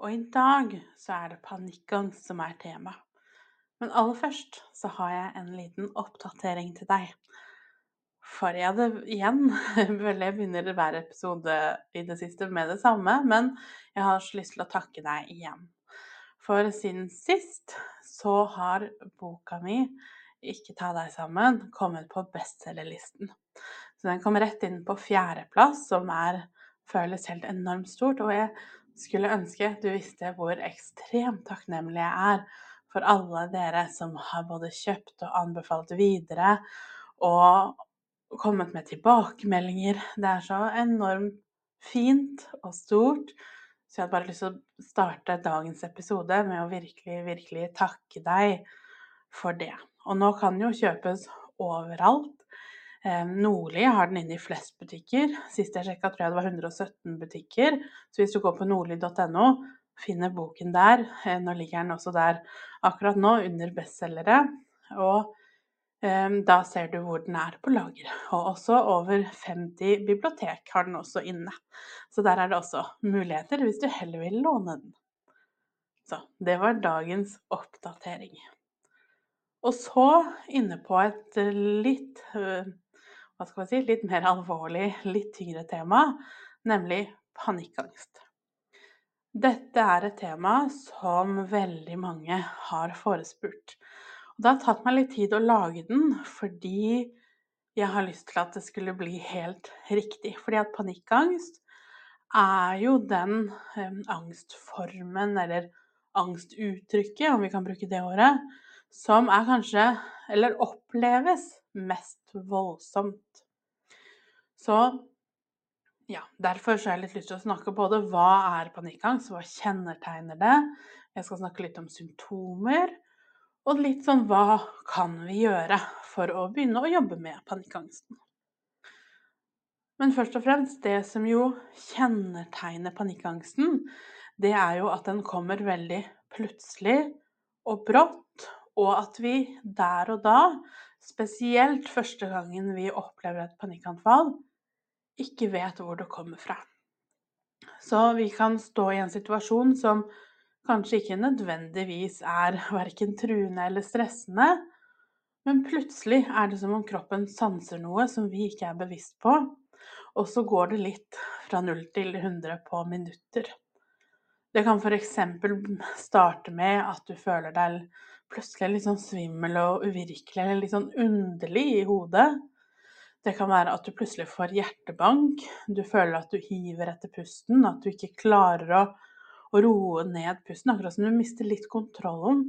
Og i dag så er det panikkangst som er tema. Men aller først så har jeg en liten oppdatering til deg. For jeg hadde igjen Vel, jeg begynner hver episode i det siste med det samme, men jeg har så lyst til å takke deg igjen. For siden sist så har boka mi 'Ikke ta deg sammen' kommet på bestselgerlisten. Så den kom rett inn på fjerdeplass, som er, føles helt enormt stort. Og jeg skulle ønske du visste hvor ekstremt takknemlig jeg er for alle dere som har både kjøpt og anbefalt videre, og kommet med tilbakemeldinger. Det er så enormt fint og stort. Så jeg hadde bare lyst til å starte dagens episode med å virkelig, virkelig takke deg for det. Og nå kan jo kjøpes overalt. Eh, Nordli har den inne i flest butikker. Sist jeg sjekka, tror jeg det var 117 butikker. Så hvis du går på nordli.no, finner boken der. Eh, nå ligger den også der akkurat nå, under bestselgere. Og eh, da ser du hvor den er på lager. Og også over 50 bibliotek har den også inne. Så der er det også muligheter hvis du heller vil låne den. Så det var dagens oppdatering. Og så inne på et litt hva skal man si, litt mer alvorlig, litt tyngre tema, nemlig panikkangst. Dette er et tema som veldig mange har forespurt. Og det har tatt meg litt tid å lage den, fordi jeg har lyst til at det skulle bli helt riktig. Fordi at panikkangst er jo den eh, angstformen, eller angstuttrykket, om vi kan bruke det året, som er kanskje, eller oppleves, mest voldsomt. Så ja, derfor så har jeg litt lyst til å snakke både hva er panikkangst, hva kjennetegner det? Jeg skal snakke litt om symptomer, og litt sånn hva kan vi gjøre for å begynne å jobbe med panikkangsten? Men først og fremst, det som jo kjennetegner panikkangsten, det er jo at den kommer veldig plutselig og brått, og at vi der og da, spesielt første gangen vi opplever et panikkanfall, ikke vet hvor det kommer fra. Så vi kan stå i en situasjon som kanskje ikke nødvendigvis er verken truende eller stressende, men plutselig er det som om kroppen sanser noe som vi ikke er bevisst på, og så går det litt fra 0 til 100 på minutter. Det kan f.eks. starte med at du føler deg plutselig litt sånn svimmel og uvirkelig eller litt sånn underlig i hodet. Det kan være at du plutselig får hjertebank, du føler at du hiver etter pusten, at du ikke klarer å, å roe ned pusten, akkurat som du mister litt kontrollen.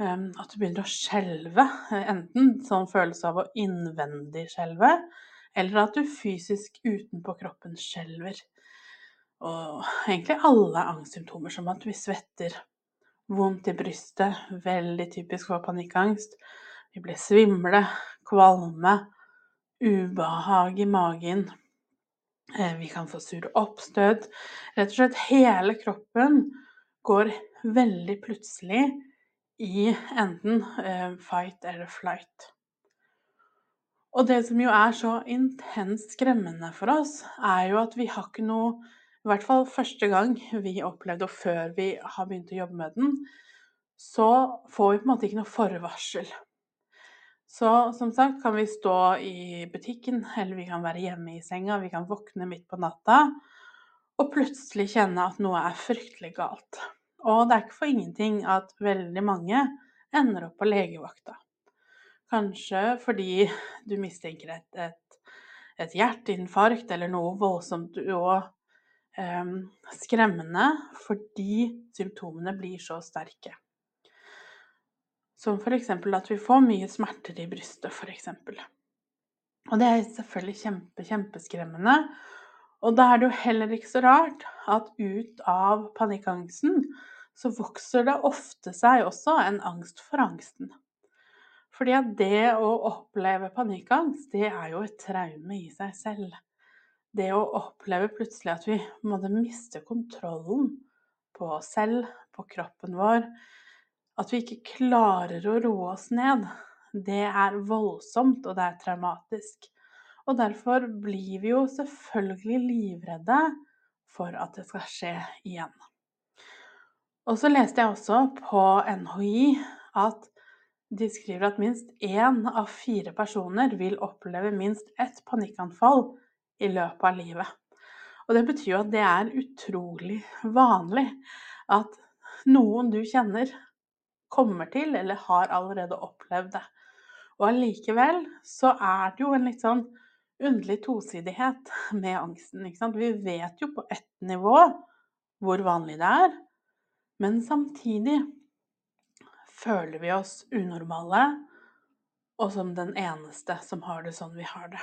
Um, at du begynner å skjelve, enten sånn følelse av å innvendig skjelve, eller at du fysisk utenpå kroppen skjelver. Og egentlig alle angstsymptomer, som at vi svetter, vondt i brystet, veldig typisk for panikkangst. Vi blir svimle, kvalme, ubehag i magen. Eh, vi kan få sure oppstøt. Rett og slett hele kroppen går veldig plutselig i enten eh, fight eller flight. Og det som jo er så intenst skremmende for oss, er jo at vi har ikke noe i hvert fall første gang vi opplevde, og før vi har begynt å jobbe med den, så får vi på en måte ikke noe forvarsel. Så som sagt kan vi stå i butikken, eller vi kan være hjemme i senga, vi kan våkne midt på natta og plutselig kjenne at noe er fryktelig galt. Og det er ikke for ingenting at veldig mange ender opp på legevakta. Kanskje fordi du mistenker et, et, et hjerteinfarkt eller noe voldsomt og skremmende fordi symptomene blir så sterke. Som f.eks. at vi får mye smerter i brystet, f.eks. Og det er selvfølgelig kjempe, kjempeskremmende. Og da er det jo heller ikke så rart at ut av panikkangsten så vokser det ofte seg også en angst for angsten. Fordi at det å oppleve panikkangst, det er jo et traume i seg selv. Det å oppleve plutselig at vi måtte miste kontrollen på oss selv, på kroppen vår, at vi ikke klarer å roe oss ned, det er voldsomt, og det er traumatisk. Og derfor blir vi jo selvfølgelig livredde for at det skal skje igjen. Og så leste jeg også på NHI at de skriver at minst én av fire personer vil oppleve minst ett panikkanfall i løpet av livet. Og det betyr jo at det er utrolig vanlig at noen du kjenner, kommer til eller har allerede opplevd det. Og allikevel så er det jo en litt sånn underlig tosidighet med angsten. Vi vet jo på ett nivå hvor vanlig det er, men samtidig føler vi oss unormale og som den eneste som har det sånn vi har det.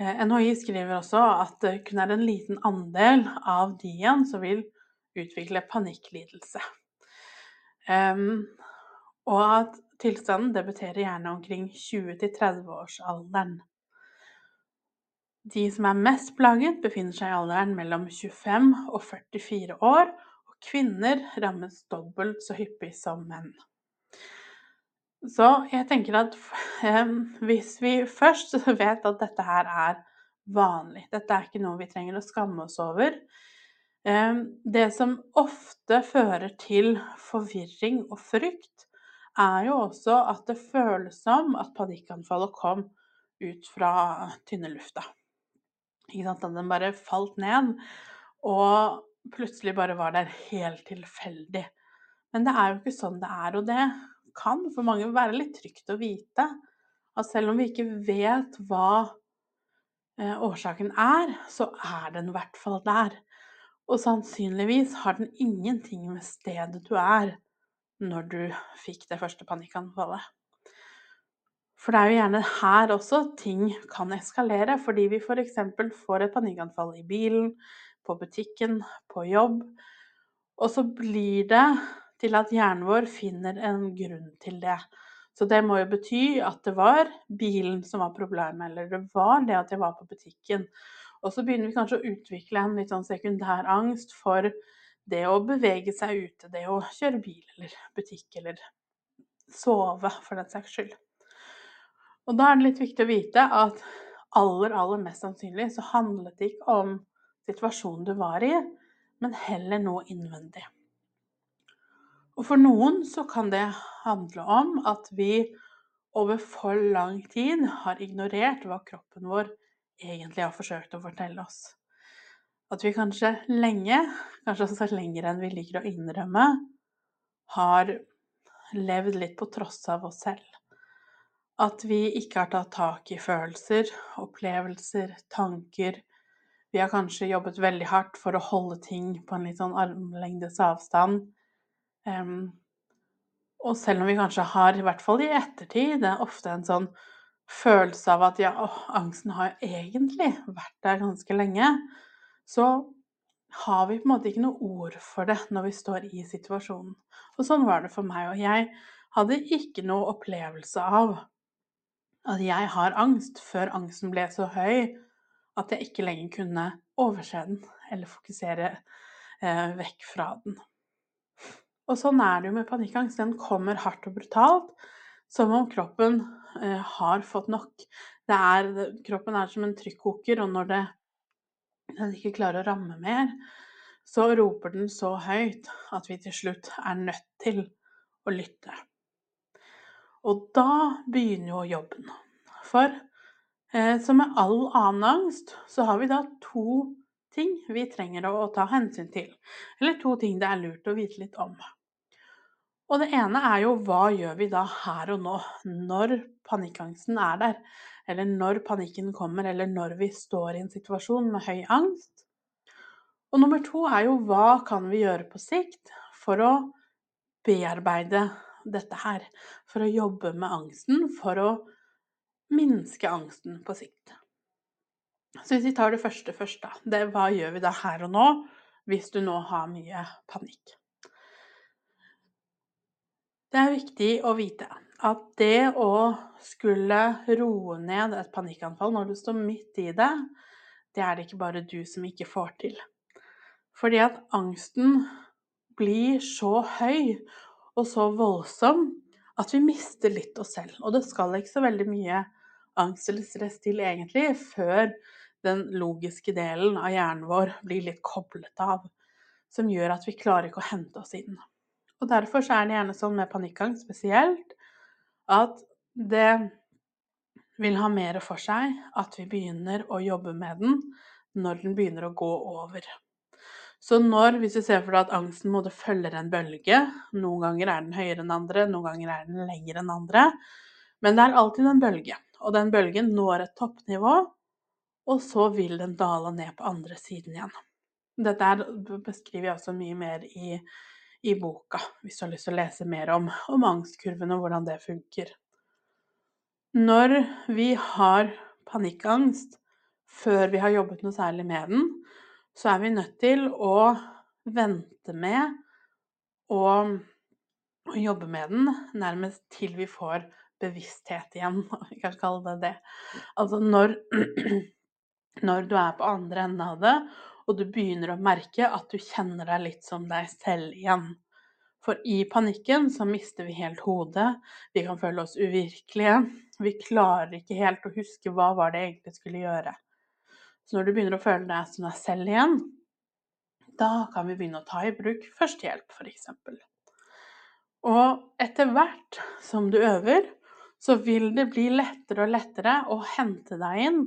Eh, NHI skriver også at kun er en liten andel av de igjen som vil utvikle panikklidelse. Og at tilstanden debuterer gjerne omkring 20-30-årsalderen. De som er mest plaget, befinner seg i alderen mellom 25 og 44 år, og kvinner rammes dobbelt så hyppig som menn. Så jeg tenker at hvis vi først vet at dette her er vanlig, dette er ikke noe vi trenger å skamme oss over, det som ofte fører til forvirring og frykt, er jo også at det føles som at panikkanfallet kom ut fra tynne lufta. Ikke sant? At den bare falt ned, og plutselig bare var der helt tilfeldig. Men det er jo ikke sånn det er, og det kan for mange være litt trygt å vite at selv om vi ikke vet hva eh, årsaken er, så er den i hvert fall der. Og sannsynligvis har den ingenting med stedet du er når du fikk det første panikkanfallet. For det er jo gjerne her også ting kan eskalere, fordi vi f.eks. får et panikkanfall i bilen, på butikken, på jobb, og så blir det til at hjernen vår finner en grunn til det. Så det må jo bety at det var bilen som var problemet, eller det var det at jeg var på butikken. Og så begynner vi kanskje å utvikle en litt sånn sekundær angst for det å bevege seg ute, det å kjøre bil eller butikk eller sove, for den saks skyld. Og da er det litt viktig å vite at aller, aller mest sannsynlig så handlet det ikke om situasjonen du var i, men heller noe innvendig. Og for noen så kan det handle om at vi over for lang tid har ignorert hva kroppen vår egentlig har forsøkt å fortelle oss. At vi kanskje lenge, kanskje også lenger enn vi liker å innrømme, har levd litt på tross av oss selv. At vi ikke har tatt tak i følelser, opplevelser, tanker. Vi har kanskje jobbet veldig hardt for å holde ting på en litt sånn armlengdes avstand. Um, og selv om vi kanskje har, i hvert fall i ettertid, det er ofte en sånn følelse av at ja, åh, angsten har egentlig vært der ganske lenge, så har vi på en måte ikke noe ord for det når vi står i situasjonen. Og sånn var det for meg. Og jeg hadde ikke noe opplevelse av at jeg har angst før angsten ble så høy at jeg ikke lenger kunne overse den eller fokusere eh, vekk fra den. Og sånn er det jo med panikkangst. Den kommer hardt og brutalt, som om kroppen eh, har fått nok. Er, kroppen er som en trykkoker, og når det, den ikke klarer å ramme mer, så roper den så høyt at vi til slutt er nødt til å lytte. Og da begynner jo jobben. For eh, som med all annen angst, så har vi da to ting vi trenger å, å ta hensyn til. Eller to ting det er lurt å vite litt om. Og det ene er jo hva gjør vi da her og nå, når panikkangsten er der? Eller når panikken kommer, eller når vi står i en situasjon med høy angst. Og nummer to er jo hva kan vi gjøre på sikt for å bearbeide dette her? For å jobbe med angsten, for å minske angsten på sikt. Så hvis vi tar det første først, da. Det, hva gjør vi da her og nå hvis du nå har mye panikk? Det er viktig å vite at det å skulle roe ned et panikkanfall når du står midt i det, det er det ikke bare du som ikke får til. Fordi at angsten blir så høy og så voldsom at vi mister litt oss selv. Og det skal ikke så veldig mye angst eller stress til egentlig før den logiske delen av hjernen vår blir litt koblet av, som gjør at vi klarer ikke å hente oss inn. Og derfor er det gjerne sånn med panikkangst spesielt at det vil ha mer for seg at vi begynner å jobbe med den når den begynner å gå over. Så når, hvis du ser for deg at angsten måtte følger en bølge, noen ganger er den høyere enn andre, noen ganger er den lengre enn andre, men det er alltid en bølge. Og den bølgen når et toppnivå, og så vil den dale ned på andre siden igjen. Dette beskriver jeg også mye mer i, i, boka, hvis du har lyst til å lese mer om, om angstkurven og hvordan det funker. Når vi har panikkangst før vi har jobbet noe særlig med den, så er vi nødt til å vente med å, jobbe med den nærmest til vi får bevissthet igjen, vi kan kalle det det. Altså når, når du er på andre enden av det, og du begynner å merke at du kjenner deg litt som deg selv igjen. For i panikken så mister vi helt hodet, vi kan føle oss uvirkelige. Vi klarer ikke helt å huske hva var det egentlig skulle gjøre. Så når du begynner å føle deg som deg selv igjen, da kan vi begynne å ta i bruk førstehjelp, f.eks. Og etter hvert som du øver, så vil det bli lettere og lettere å hente deg inn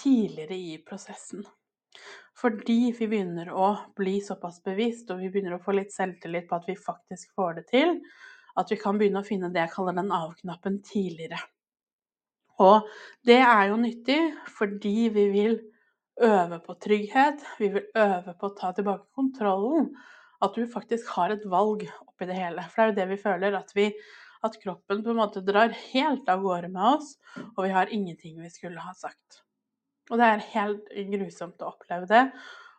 tidligere i prosessen. Fordi vi begynner å bli såpass bevisst, og vi begynner å få litt selvtillit på at vi faktisk får det til, at vi kan begynne å finne det jeg kaller den av-knappen tidligere. Og det er jo nyttig fordi vi vil øve på trygghet, vi vil øve på å ta tilbake kontrollen. At du faktisk har et valg oppi det hele. For det er jo det vi føler, at, vi, at kroppen på en måte drar helt av gårde med oss, og vi har ingenting vi skulle ha sagt. Og det er helt grusomt å oppleve det.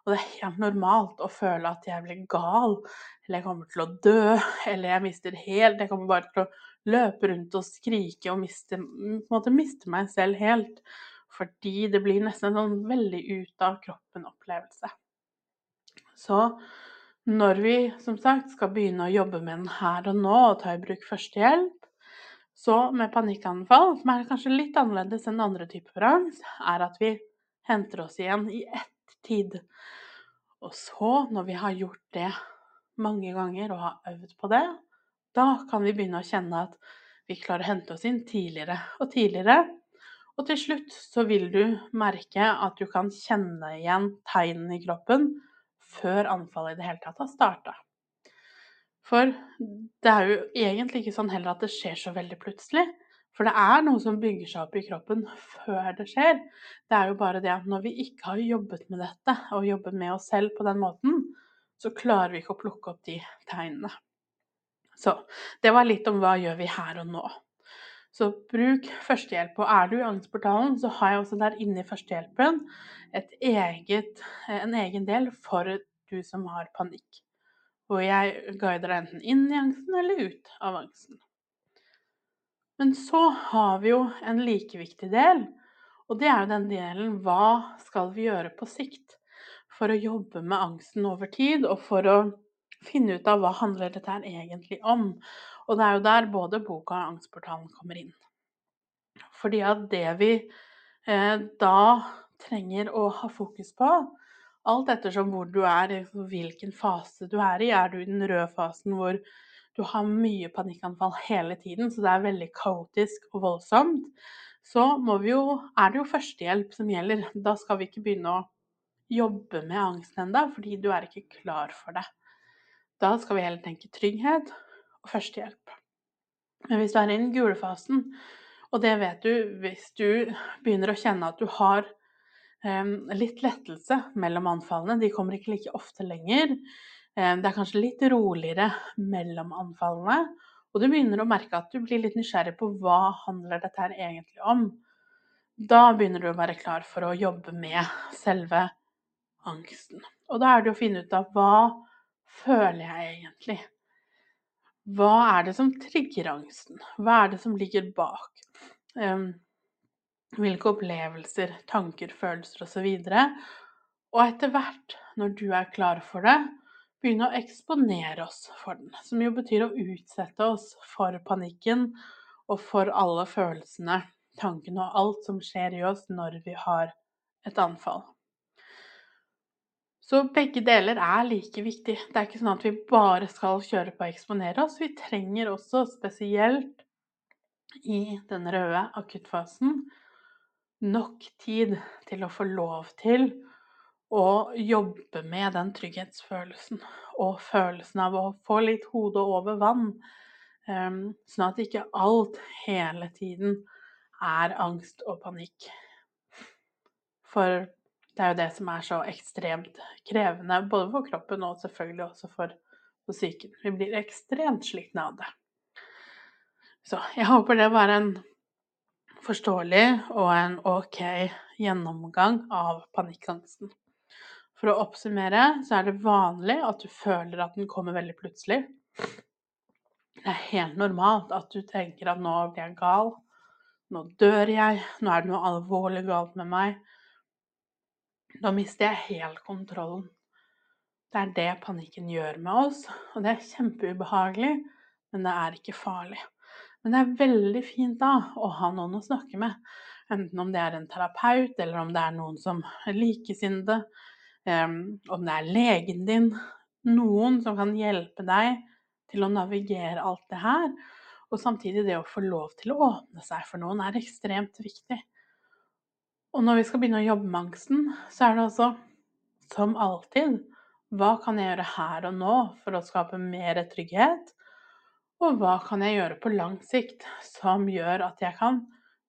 Og det er helt normalt å føle at jeg blir gal, eller jeg kommer til å dø, eller jeg mister helt Jeg kommer bare til å løpe rundt og skrike og miste, miste meg selv helt. Fordi det blir nesten en sånn veldig ut av kroppen-opplevelse. Så når vi som sagt skal begynne å jobbe med den her og nå og ta i bruk førstehjelp, så med panikkanfall, som er kanskje litt annerledes enn andre typer angst, er at vi henter oss igjen i ett tid. Og så, når vi har gjort det mange ganger og har øvd på det, da kan vi begynne å kjenne at vi klarer å hente oss inn tidligere og tidligere og til slutt så vil du merke at du kan kjenne igjen tegnene i kroppen før anfallet i det hele tatt har starta. For det er jo egentlig ikke sånn heller at det skjer så veldig plutselig. For det er noe som bygger seg opp i kroppen før det skjer. Det er jo bare det at når vi ikke har jobbet med dette, og jobbet med oss selv på den måten, så klarer vi ikke å plukke opp de tegnene. Så det var litt om hva gjør vi her og nå. Så bruk førstehjelp. Og er du i Angstportalen, så har jeg også der inne i førstehjelpen eget, en egen del for du som har panikk. Hvor jeg guider deg enten inn i angsten eller ut av angsten. Men så har vi jo en like viktig del, og det er jo den delen hva skal vi gjøre på sikt for å jobbe med angsten over tid, og for å finne ut av hva handler dette her egentlig om. Og det er jo der både boka og Angstportalen kommer inn. Fordi at det vi eh, da trenger å ha fokus på, alt ettersom hvor du er, hvilken fase du er i, er du i den røde fasen hvor du har mye panikkanfall hele tiden, så det er veldig kaotisk og voldsomt, så jo, er det jo førstehjelp som gjelder. Da skal vi ikke begynne å jobbe med angsten ennå, fordi du er ikke klar for det. Da skal vi heller tenke trygghet og førstehjelp. Men hvis du er i den gule fasen, og det vet du hvis du begynner å kjenne at du har litt lettelse mellom anfallene, de kommer ikke like ofte lenger, det er kanskje litt roligere mellom anfallene, og du begynner å merke at du blir litt nysgjerrig på hva handler dette her egentlig om, da begynner du å være klar for å jobbe med selve angsten. Og da er det å finne ut av hva føler jeg egentlig? Hva er det som trigger angsten? Hva er det som ligger bak? Hvilke opplevelser, tanker, følelser osv. Og etter hvert, når du er klar for det, begynne å eksponere oss for den. Som jo betyr å utsette oss for panikken og for alle følelsene tankene og alt som skjer i oss når vi har et anfall. Så begge deler er like viktig. Det er ikke sånn at vi bare skal kjøre på å eksponere oss. Vi trenger også, spesielt i den røde akuttfasen, nok tid til å få lov til å jobbe med den trygghetsfølelsen og følelsen av å få litt hodet over vann. Ehm, sånn at ikke alt hele tiden er angst og panikk. For det er jo det som er så ekstremt krevende, både for kroppen og selvfølgelig også for, psyken. Vi blir ekstremt slitne av det. Så jeg håper det var en forståelig og en ok gjennomgang av panikkangsten. For å oppsummere så er det vanlig at du føler at den kommer veldig plutselig. Det er helt normalt at du tenker at nå blir jeg gal, nå dør jeg. Nå er det noe alvorlig galt med meg. Da mister jeg helt kontrollen. Det er det panikken gjør med oss, og det er kjempeubehagelig, men det er ikke farlig. Men det er veldig fint da å ha noen å snakke med, enten om det er en terapeut, eller om det er noen som er likesinnede, um, om det er legen din. Noen som kan hjelpe deg til å navigere alt det her, og samtidig det å få lov til å åpne seg for noen er ekstremt viktig. Og når vi skal begynne å jobbe med angsten, så er det også, som alltid, hva kan jeg gjøre her og nå for å skape mer trygghet? Og hva kan jeg gjøre på lang sikt som gjør at jeg kan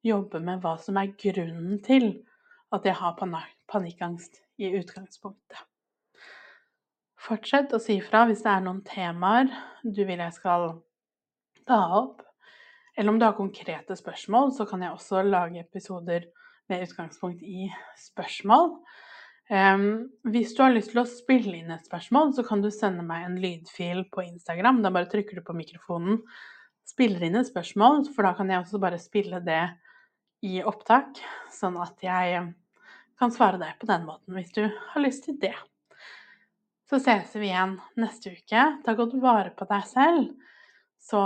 jobbe med hva som er grunnen til at jeg har panikkangst i utgangspunktet? Fortsett å si fra hvis det er noen temaer du vil jeg skal ta opp. Eller om du har konkrete spørsmål, så kan jeg også lage episoder med utgangspunkt i spørsmål. Um, hvis du har lyst til å spille inn et spørsmål, så kan du sende meg en lydfil på Instagram. Da bare trykker du på mikrofonen, spiller inn et spørsmål, for da kan jeg også bare spille det i opptak, sånn at jeg kan svare deg på den måten hvis du har lyst til det. Så ses vi igjen neste uke. Ta godt vare på deg selv så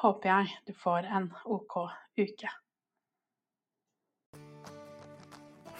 håper jeg du får en OK uke.